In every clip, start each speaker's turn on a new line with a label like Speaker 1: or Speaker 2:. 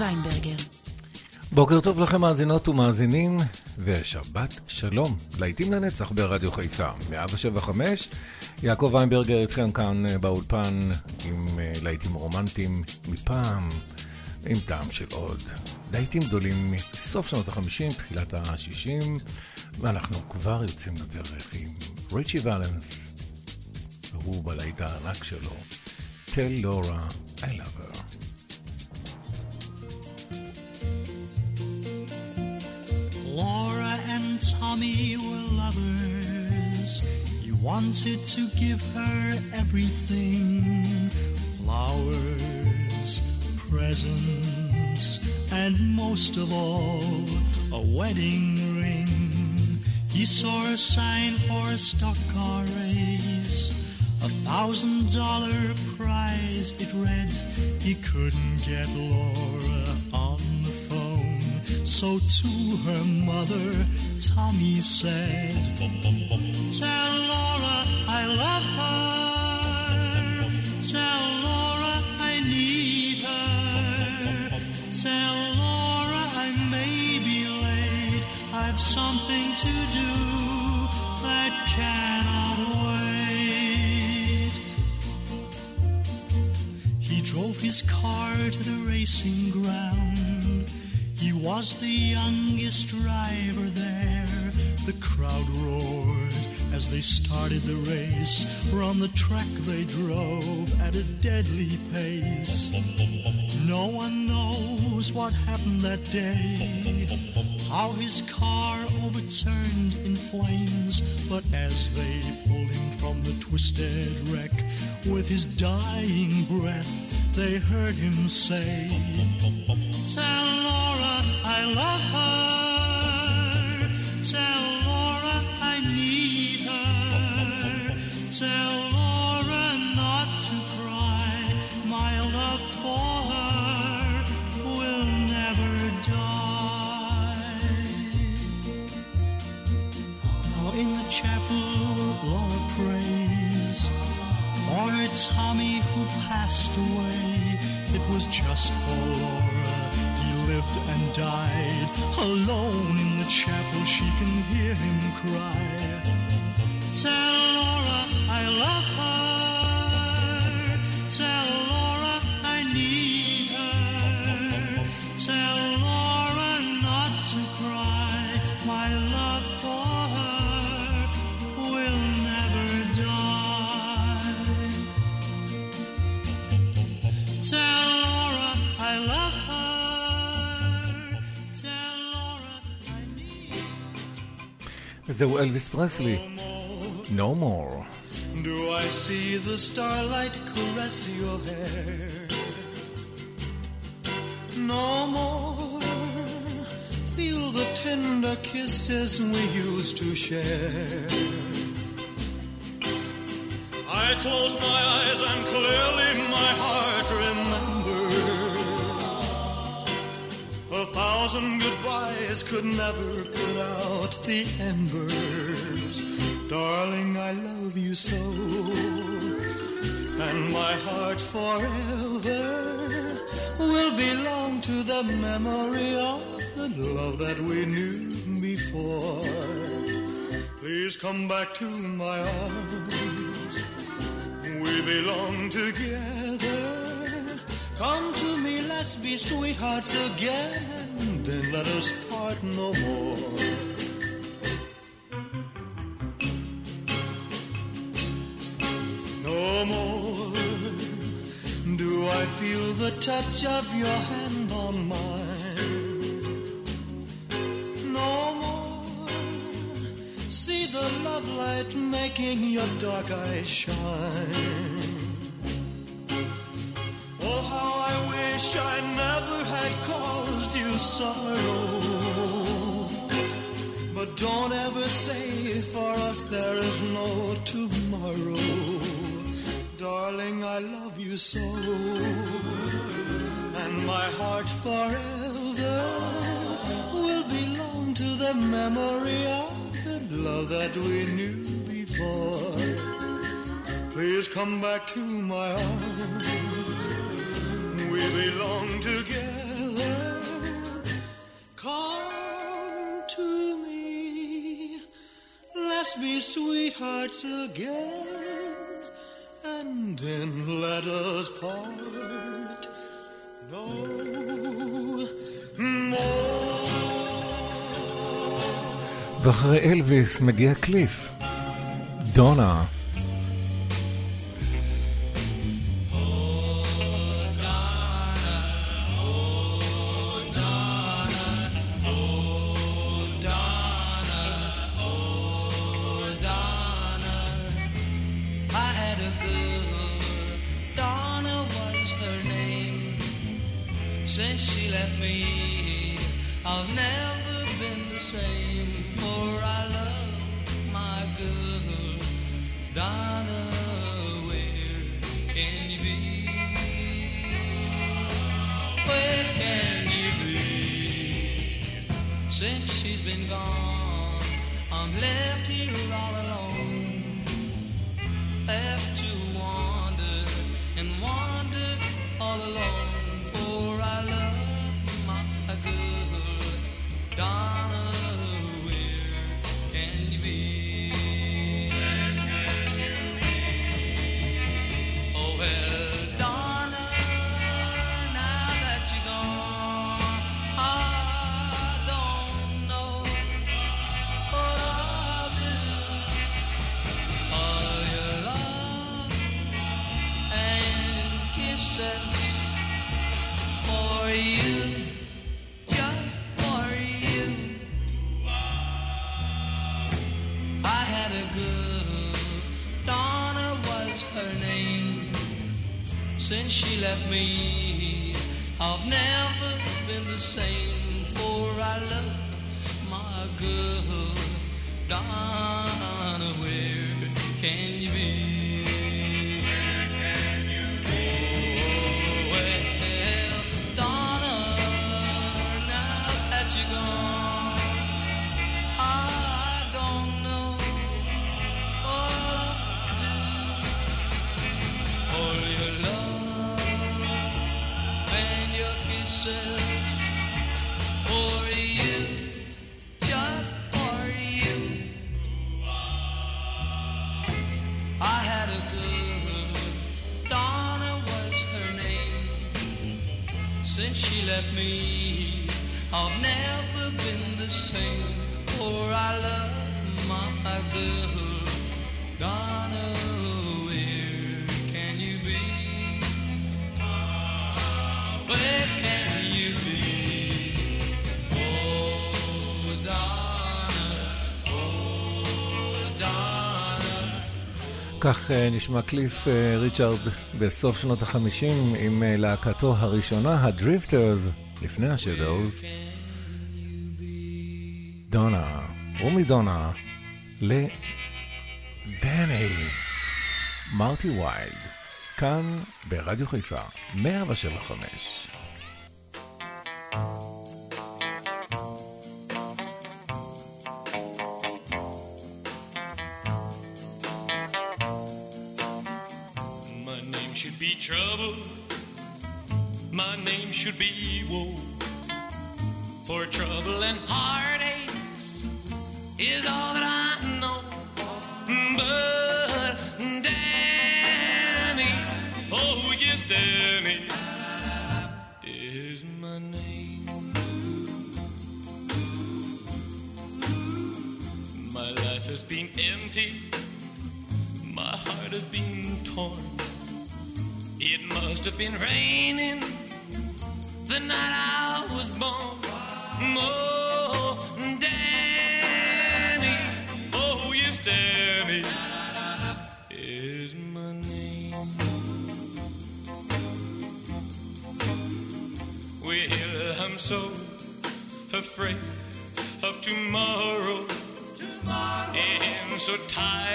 Speaker 1: ויינברגר.
Speaker 2: בוקר טוב לכם מאזינות ומאזינים, ושבת שלום. להיטים לנצח ברדיו חיפה, 175. יעקב ויינברגר איתכם כאן אה, באולפן עם אה, להיטים רומנטיים מפעם, עם טעם של עוד. להיטים גדולים מסוף שנות ה-50, תחילת ה-60, ואנחנו כבר יוצאים לדרך עם ריצ'י ולנס, והוא בלהיט הענק שלו, Tell Laura I love her.
Speaker 3: Tommy were lovers. He wanted to give her everything flowers, presents, and most of all, a wedding ring. He saw a sign for a stock car race, a thousand dollar prize. It read he couldn't get Laura. So to her mother, Tommy said, Tell Laura I love her. Tell Laura I need her. Tell Laura I may be late. I've something to do that cannot wait. He drove his car to the racing ground. He was the youngest driver there. The crowd roared as they started the race. From the track they drove at a deadly pace. No one knows what happened that day. How his car overturned in flames. But as they pulled him from the twisted wreck, with his dying breath, they heard him say, Tell I love her. Tell Laura I need her. Tell Laura not to cry. My love for her will never die. Now in the chapel, Laura prays for Tommy who passed away. It was just for Laura. Lived and died alone in the chapel. She can hear him cry. Tell Laura I love her.
Speaker 2: וזהו אלוויס פרסלי, No more.
Speaker 3: Do I see the starlight caress your hair? No more. Feel the tender kisses we used to share. I close my eyes and clearly Could never put out the embers. Darling, I love you so. And my heart forever will belong to the memory of the love that we knew before. Please come back to my arms. We belong together. Come to me, let's be sweethearts again. Then let us part no more. No more do I feel the touch of your hand on mine. No more see the love light making your dark eyes shine. How I wish I never had caused you sorrow. But don't ever say for us there is no tomorrow. Darling, I love you so. And my heart forever will belong to the memory of the love that we knew before. Please come back to my arms we belong together. Come to me, let's be sweethearts again, and then let us part. No more.
Speaker 1: ואחרי אלוויס מגיע קליף. דונה.
Speaker 2: Since she left me, I've never been the same. For I love my girl, Donna. Where can you be?
Speaker 1: כך אה, נשמע קליף אה, ריצ'ארד בסוף שנות החמישים עם אה, להקתו הראשונה, הדריפטרס, לפני השדוז. דונה, ומדונה לדני, מרטי ויילד, כאן ברדיו חיפה, 175.
Speaker 4: Trouble. My name should be woe. For trouble and heartache is all that I know. But Danny, oh yes, Danny is my name. My life has been empty. My heart has been torn. Must have been raining the night I was born. Oh, Danny, oh yes, Danny is my name. Well, I'm so afraid of tomorrow, tomorrow. And so tired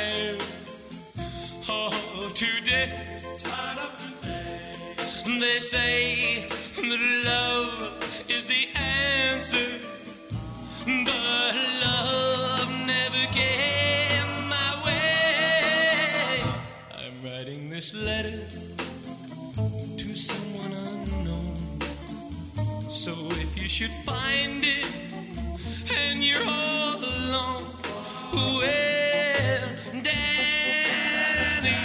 Speaker 4: they say that love is the answer, but love never came my way. I'm writing this letter to someone unknown. So if you should find it and you're all alone, well, Danny,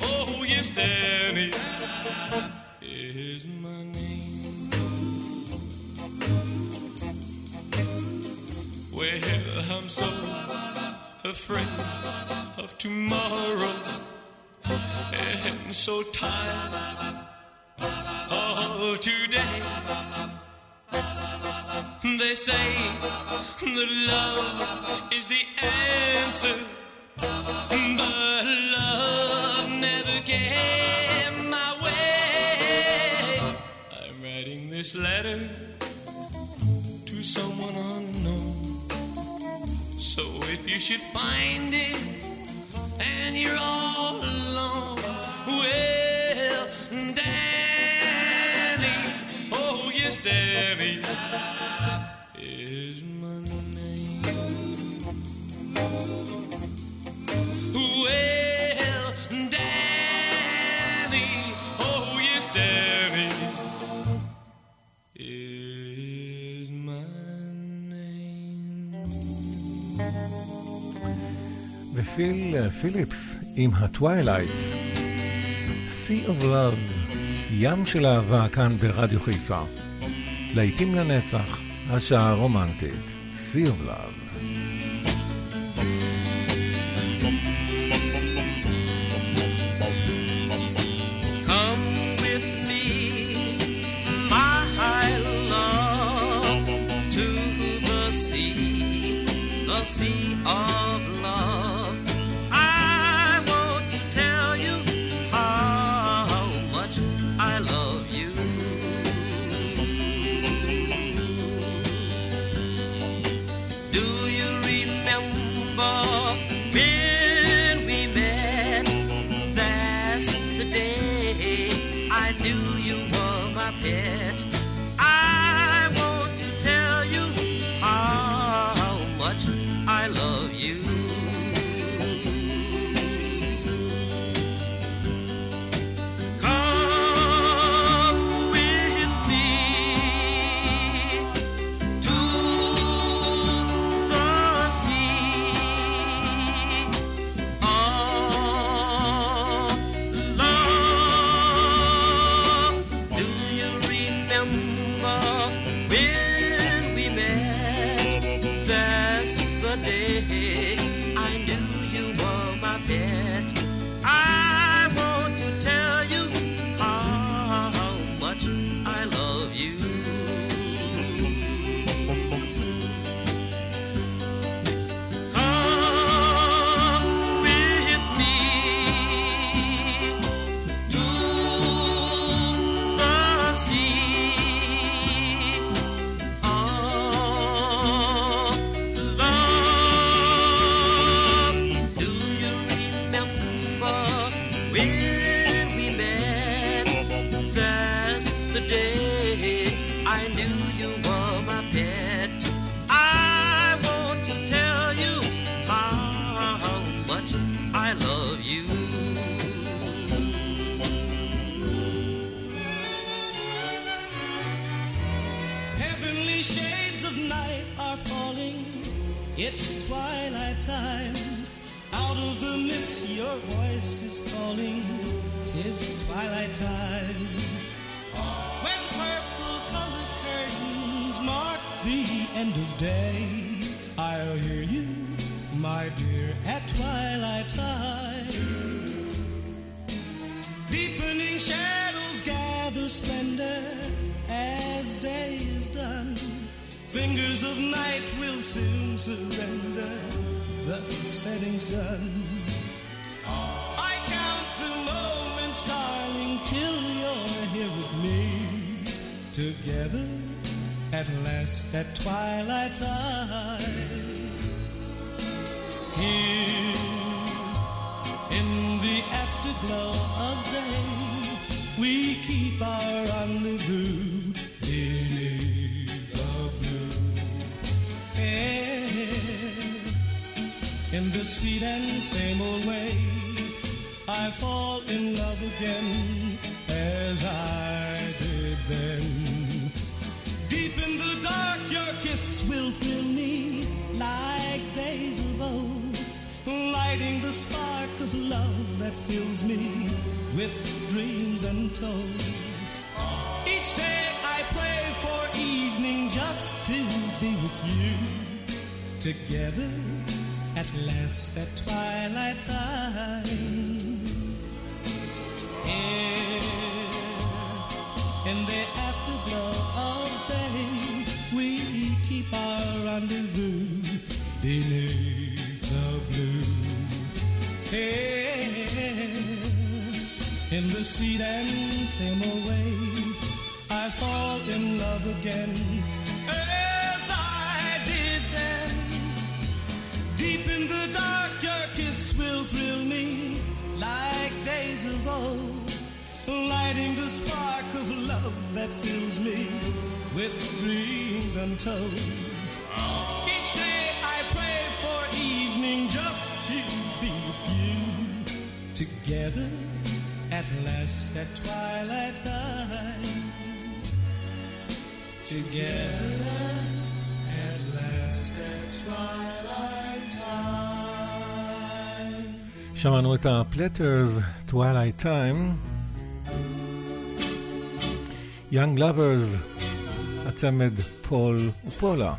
Speaker 4: oh yes, Danny. Is my name. Well, I'm so afraid of tomorrow and so tired of today. They say that love is the answer, but love never came. this letter to someone unknown. So if you should find it and you're all alone, well, Danny, oh yes, Danny.
Speaker 5: פיל אה, פיליפס עם הטווילייטס. Sea of Love, ים של אהבה כאן ברדיו חיפה. לעיתים לנצח, השעה הרומנטית, Sea of Love.
Speaker 6: that twilight kiss will thrill me like days of old, lighting the spark of love that fills me with dreams untold. Each day I pray for evening just to be with you. Together at last at twilight time. The sweet and same old way, I fall in love again as I did then. Deep in the dark, your kiss will thrill me like days of old, lighting the spark of love that fills me with dreams untold. Each day I pray for evening just to be with you together at last at twilight time. Together at last at twilight time.
Speaker 7: שמענו את הפלטרס, Twilight Time. Young Lovers, הצמד פול ופולה.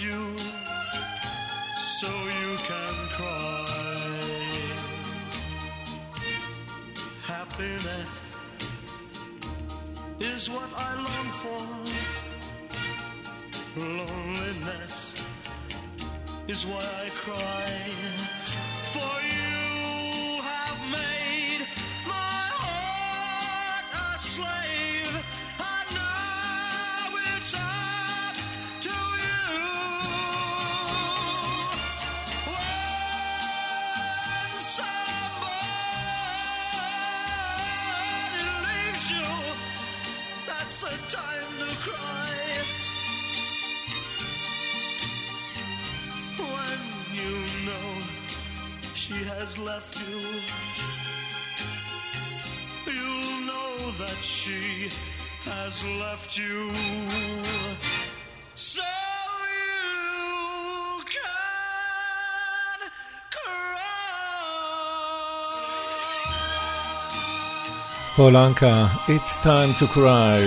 Speaker 3: you
Speaker 8: so you
Speaker 3: can cry. Happiness is what I long for. Loneliness is why I cry. has left you. So you can cry.
Speaker 2: פולנקה, It's time to cry.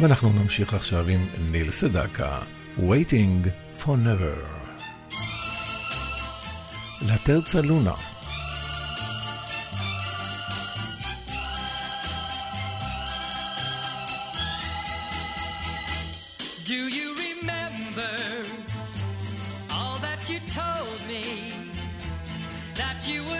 Speaker 2: ואנחנו נמשיך עכשיו עם ניל סדקה, Waiting for never. לטרצה לונה.
Speaker 9: you told me that you would.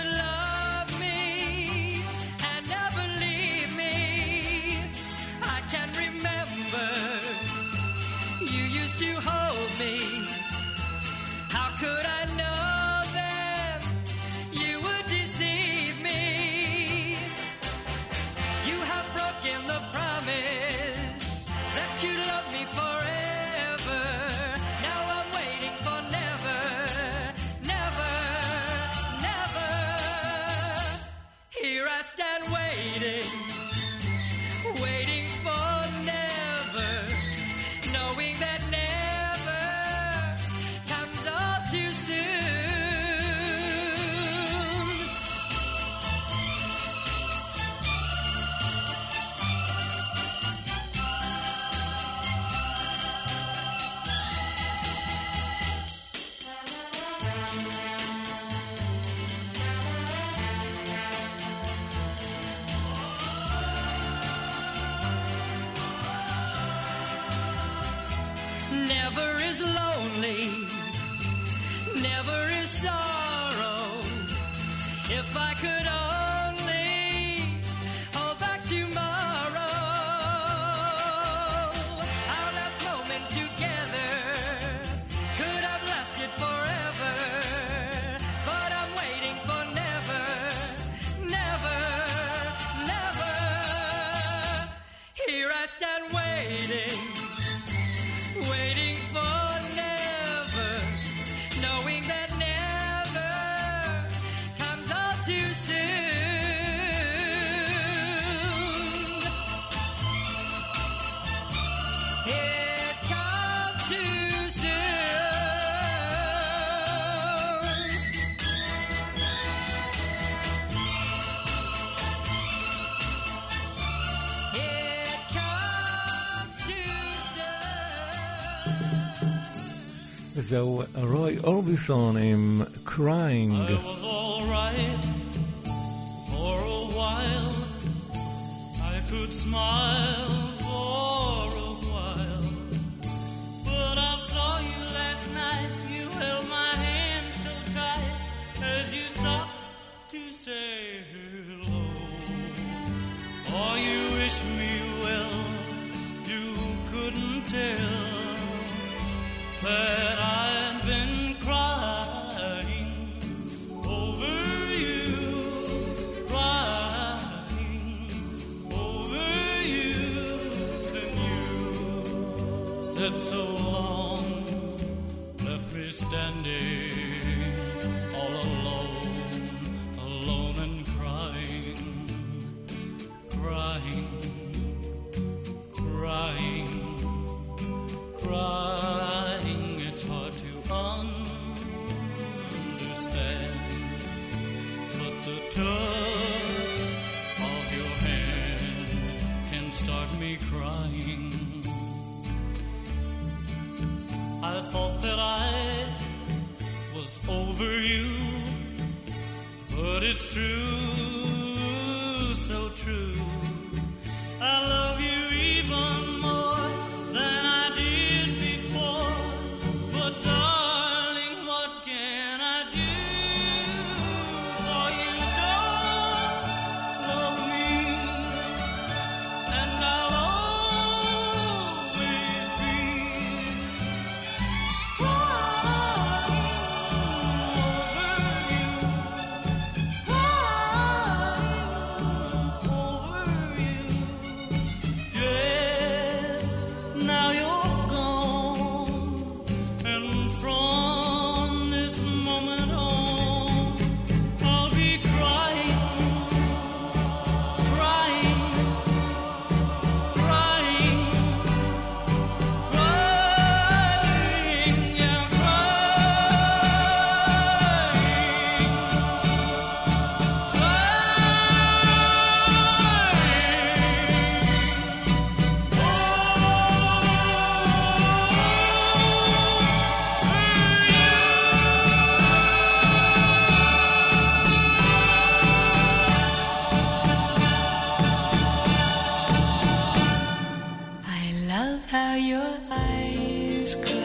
Speaker 2: זהו רוי אורביסון עם
Speaker 10: קריינג. Smile touch of your hand can start me crying. I thought that I was over you, but it's true.
Speaker 11: is clear.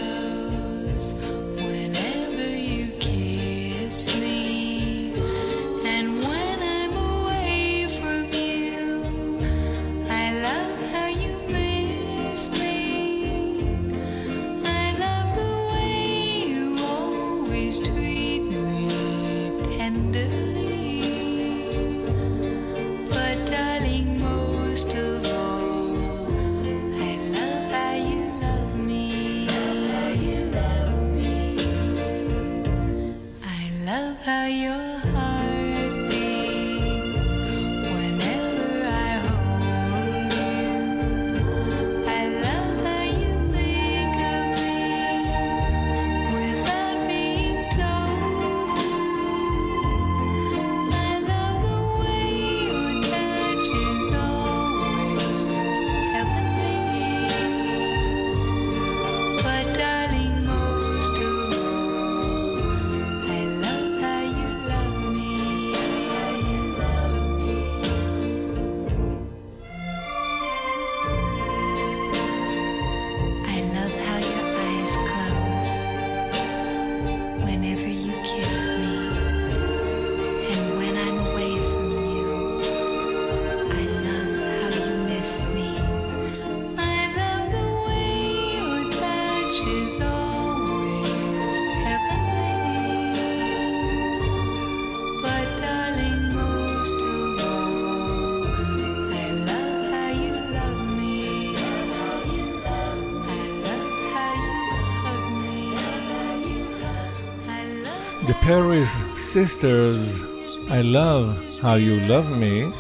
Speaker 11: the
Speaker 12: Paris Sisters, I love how you love me.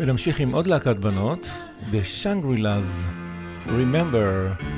Speaker 12: ונמשיך עם עוד להקת בנות, The Shangri-Las, Remember.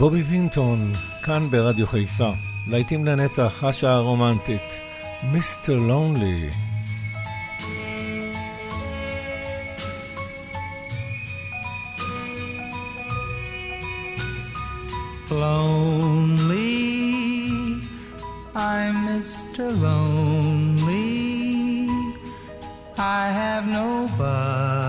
Speaker 2: בובי וינטון, כאן ברדיו חיפה. להיטים לנצח, השעה הרומנטית. מיסטר לונלי.
Speaker 13: Lonely, I'm Mr. Lonely. I have nobody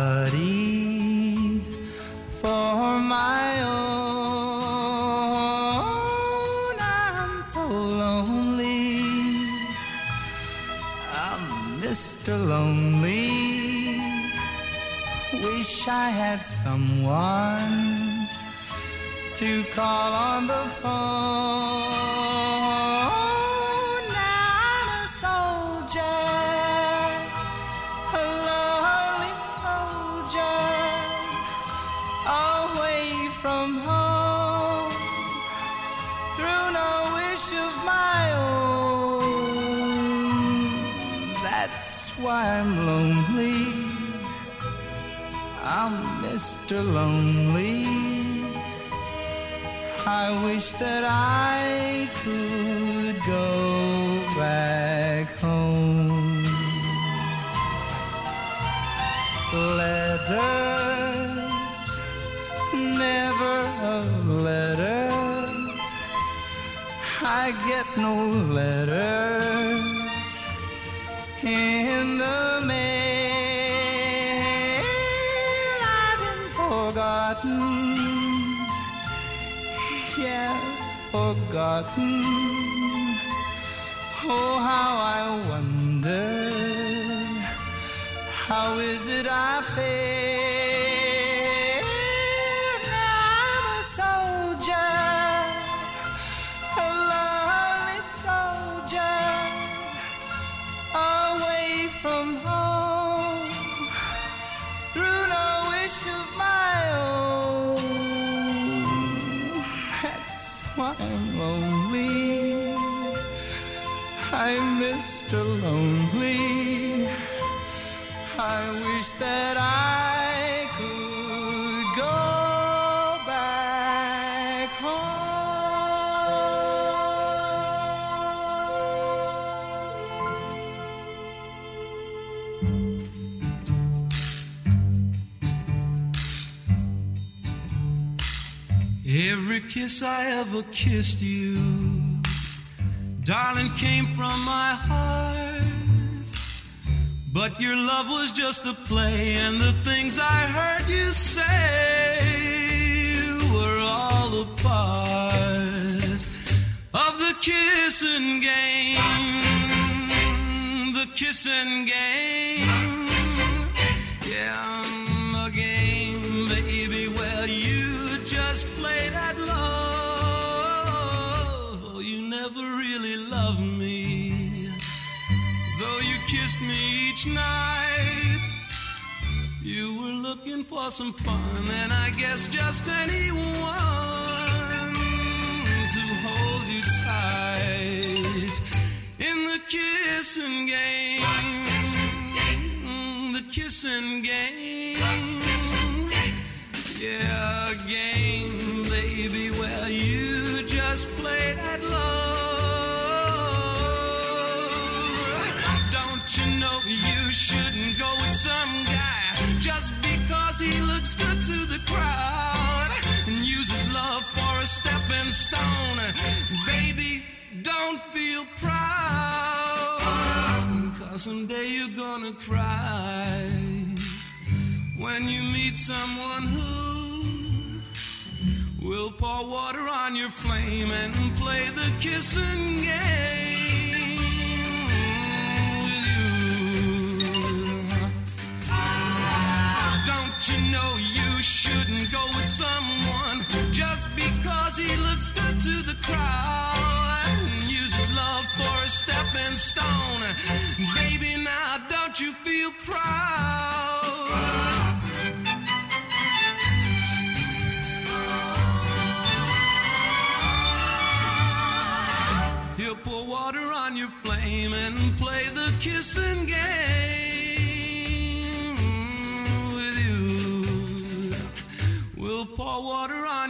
Speaker 13: Mr. Lonely. Wish I had someone to call on the phone. Mr. Lonely. I wish that I could go back home. Letters, never a letter. I get no letters forgotten. Oh, how I wonder, how is it I feel?
Speaker 1: Kiss I ever kissed you, darling, came from my heart. But your love was just a play, and the things I heard you say were all a part of the kissing game. The kissing game. Each night, you were looking for some fun, and I guess just anyone you shouldn't go with some guy just because he looks good to the crowd and uses love for a stepping stone? Baby, don't feel proud, cause someday you're gonna cry when you meet someone who will pour water on your flame and play the kissing game you know you shouldn't go with someone just because he looks good to the crowd and uses love for a stepping stone? Baby, now don't you feel proud? He'll pour water on your flame and play the kissing game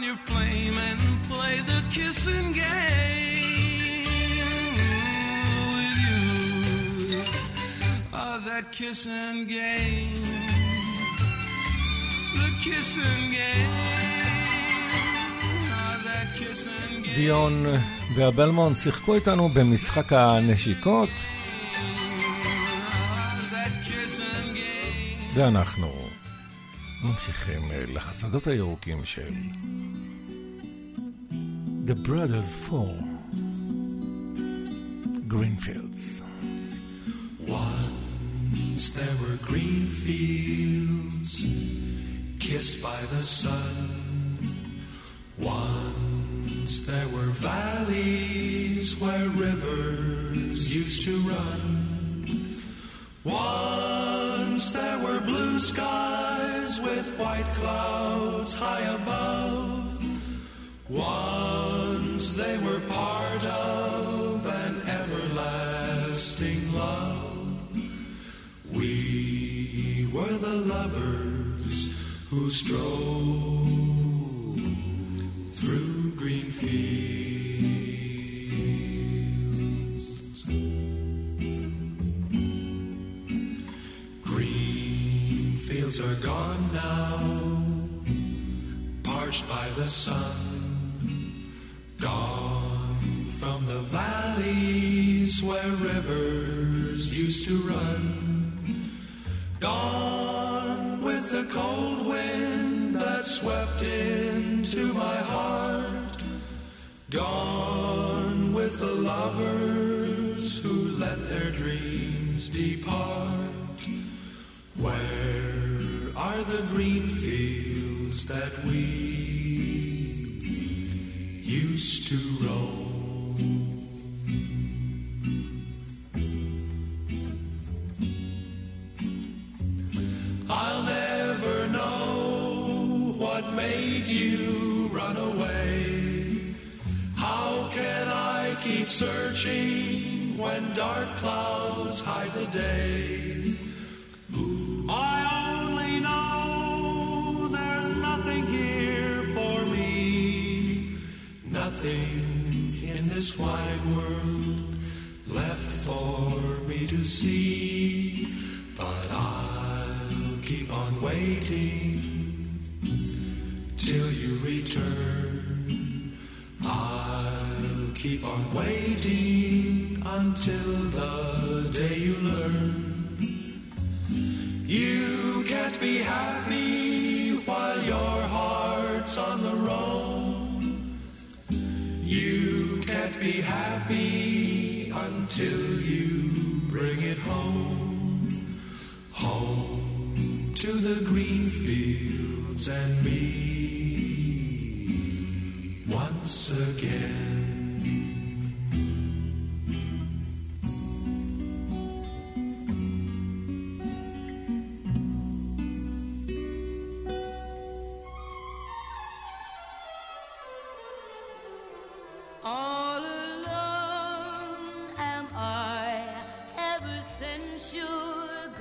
Speaker 1: on your flame and play kissing game with you. Ah, that kissing game. The kissing game. Ah, that kissing game.
Speaker 2: דיון והבלמונט שיחקו איתנו במשחק הנשיקות,
Speaker 1: Ah.
Speaker 2: ואנחנו ממשיכים לחסדות הירוקים של The Brothers Four Greenfields.
Speaker 14: Once there were green fields kissed by the sun. Once there were valleys where rivers used to run. Once there were blue skies with white clouds high above. Once they were part of an everlasting love. We were the lovers who strove through green fields. Gone now, parched by the sun. Gone from the valleys where rivers used to run. Gone with the cold wind that swept into my heart. Gone with the lovers who let their dreams depart. Where that we used to roam? I'll never know what made you run away. How can I keep searching when dark clouds hide the day?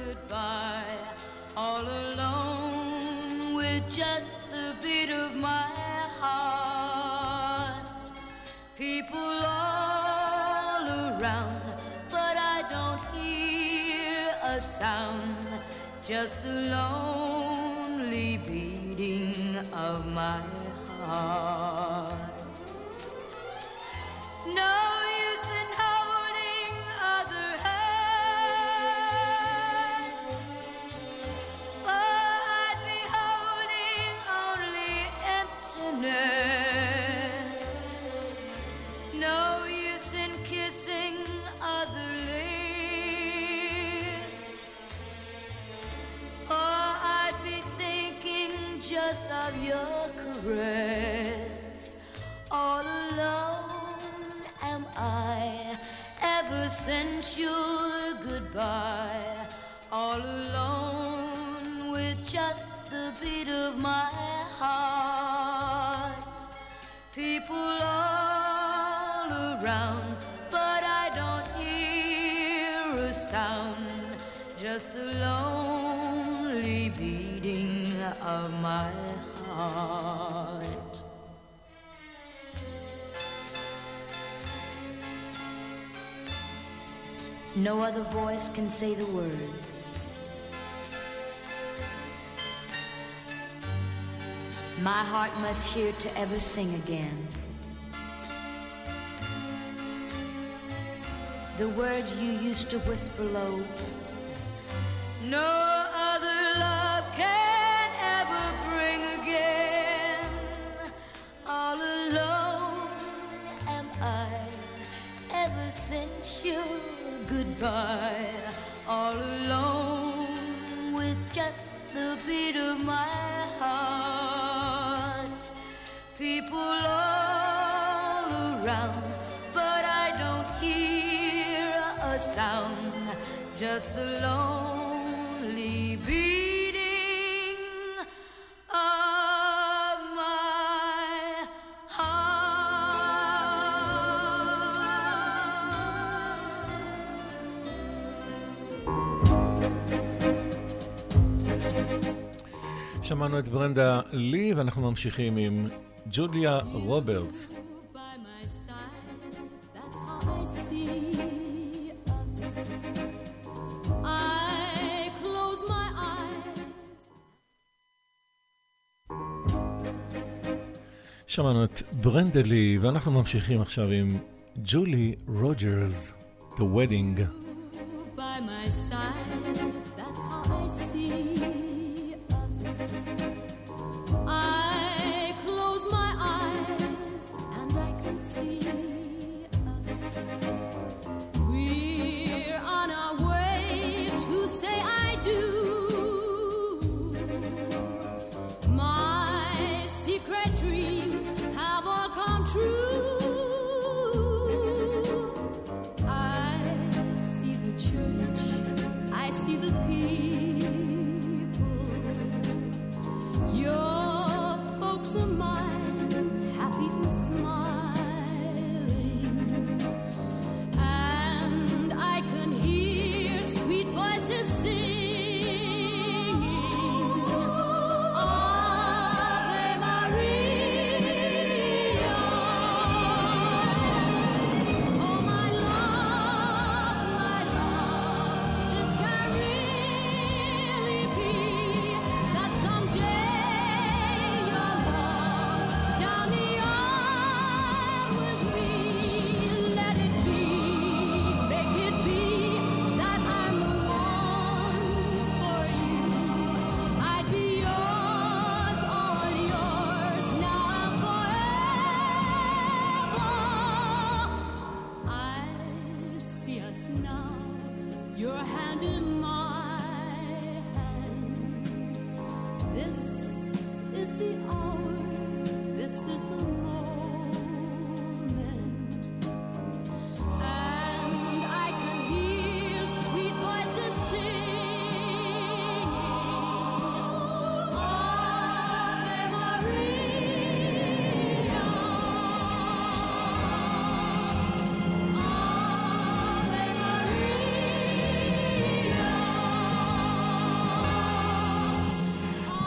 Speaker 12: Goodbye. All alone with just the beat of my heart. People all around, but I don't hear a sound. Just lonely No other
Speaker 15: voice can say the words. My heart must hear to ever sing again. The words you used to whisper low.
Speaker 16: No other love can ever bring again.
Speaker 15: All alone am I ever since you goodbye all alone with just the beat of my heart. People all around, but I don't hear a sound, just the lone.
Speaker 2: שמענו את ברנדה לי, ואנחנו ממשיכים עם ג'וליה רוברטס. שמענו את ברנדלי, ואנחנו ממשיכים עכשיו עם ג'ולי רוג'רס, The Wedding.
Speaker 12: Ooh.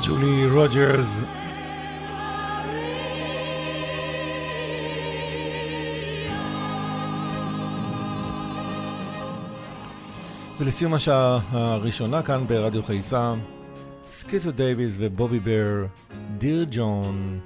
Speaker 2: ג'ולי רוג'רס. ולסיום השעה הראשונה כאן ברדיו חיפה, סקיסו דייוויס ובובי בר, דיר ג'ון.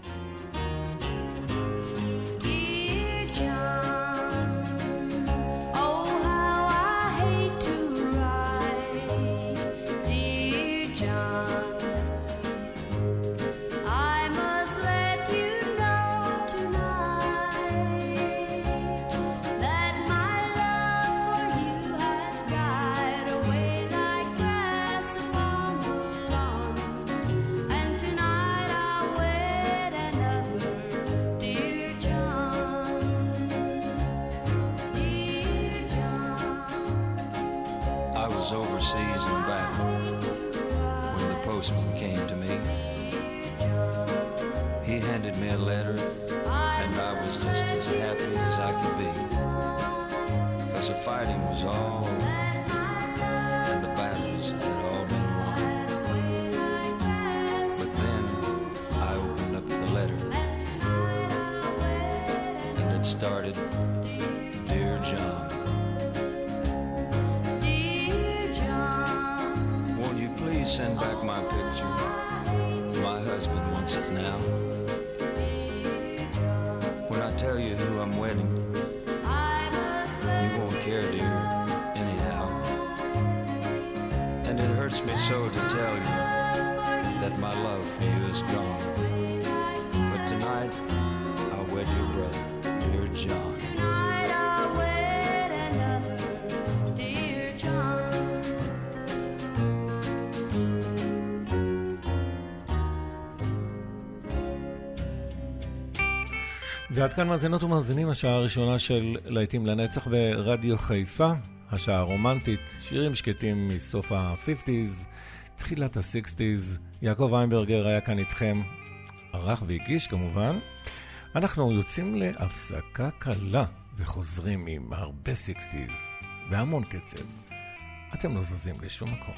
Speaker 15: tell you who I'm wedding. You won't care, dear,
Speaker 17: anyhow. And it
Speaker 18: hurts me so to tell you that my love for you is gone.
Speaker 2: ועד כאן מאזינות ומאזינים, השעה הראשונה של להיטים לנצח ברדיו חיפה, השעה הרומנטית, שירים שקטים מסוף ה-50's, תחילת ה-60's. יעקב איינברגר היה כאן איתכם, ערך והגיש כמובן. אנחנו יוצאים להפסקה קלה וחוזרים עם הרבה 60's והמון קצב. אתם לא זזים לשום מקום.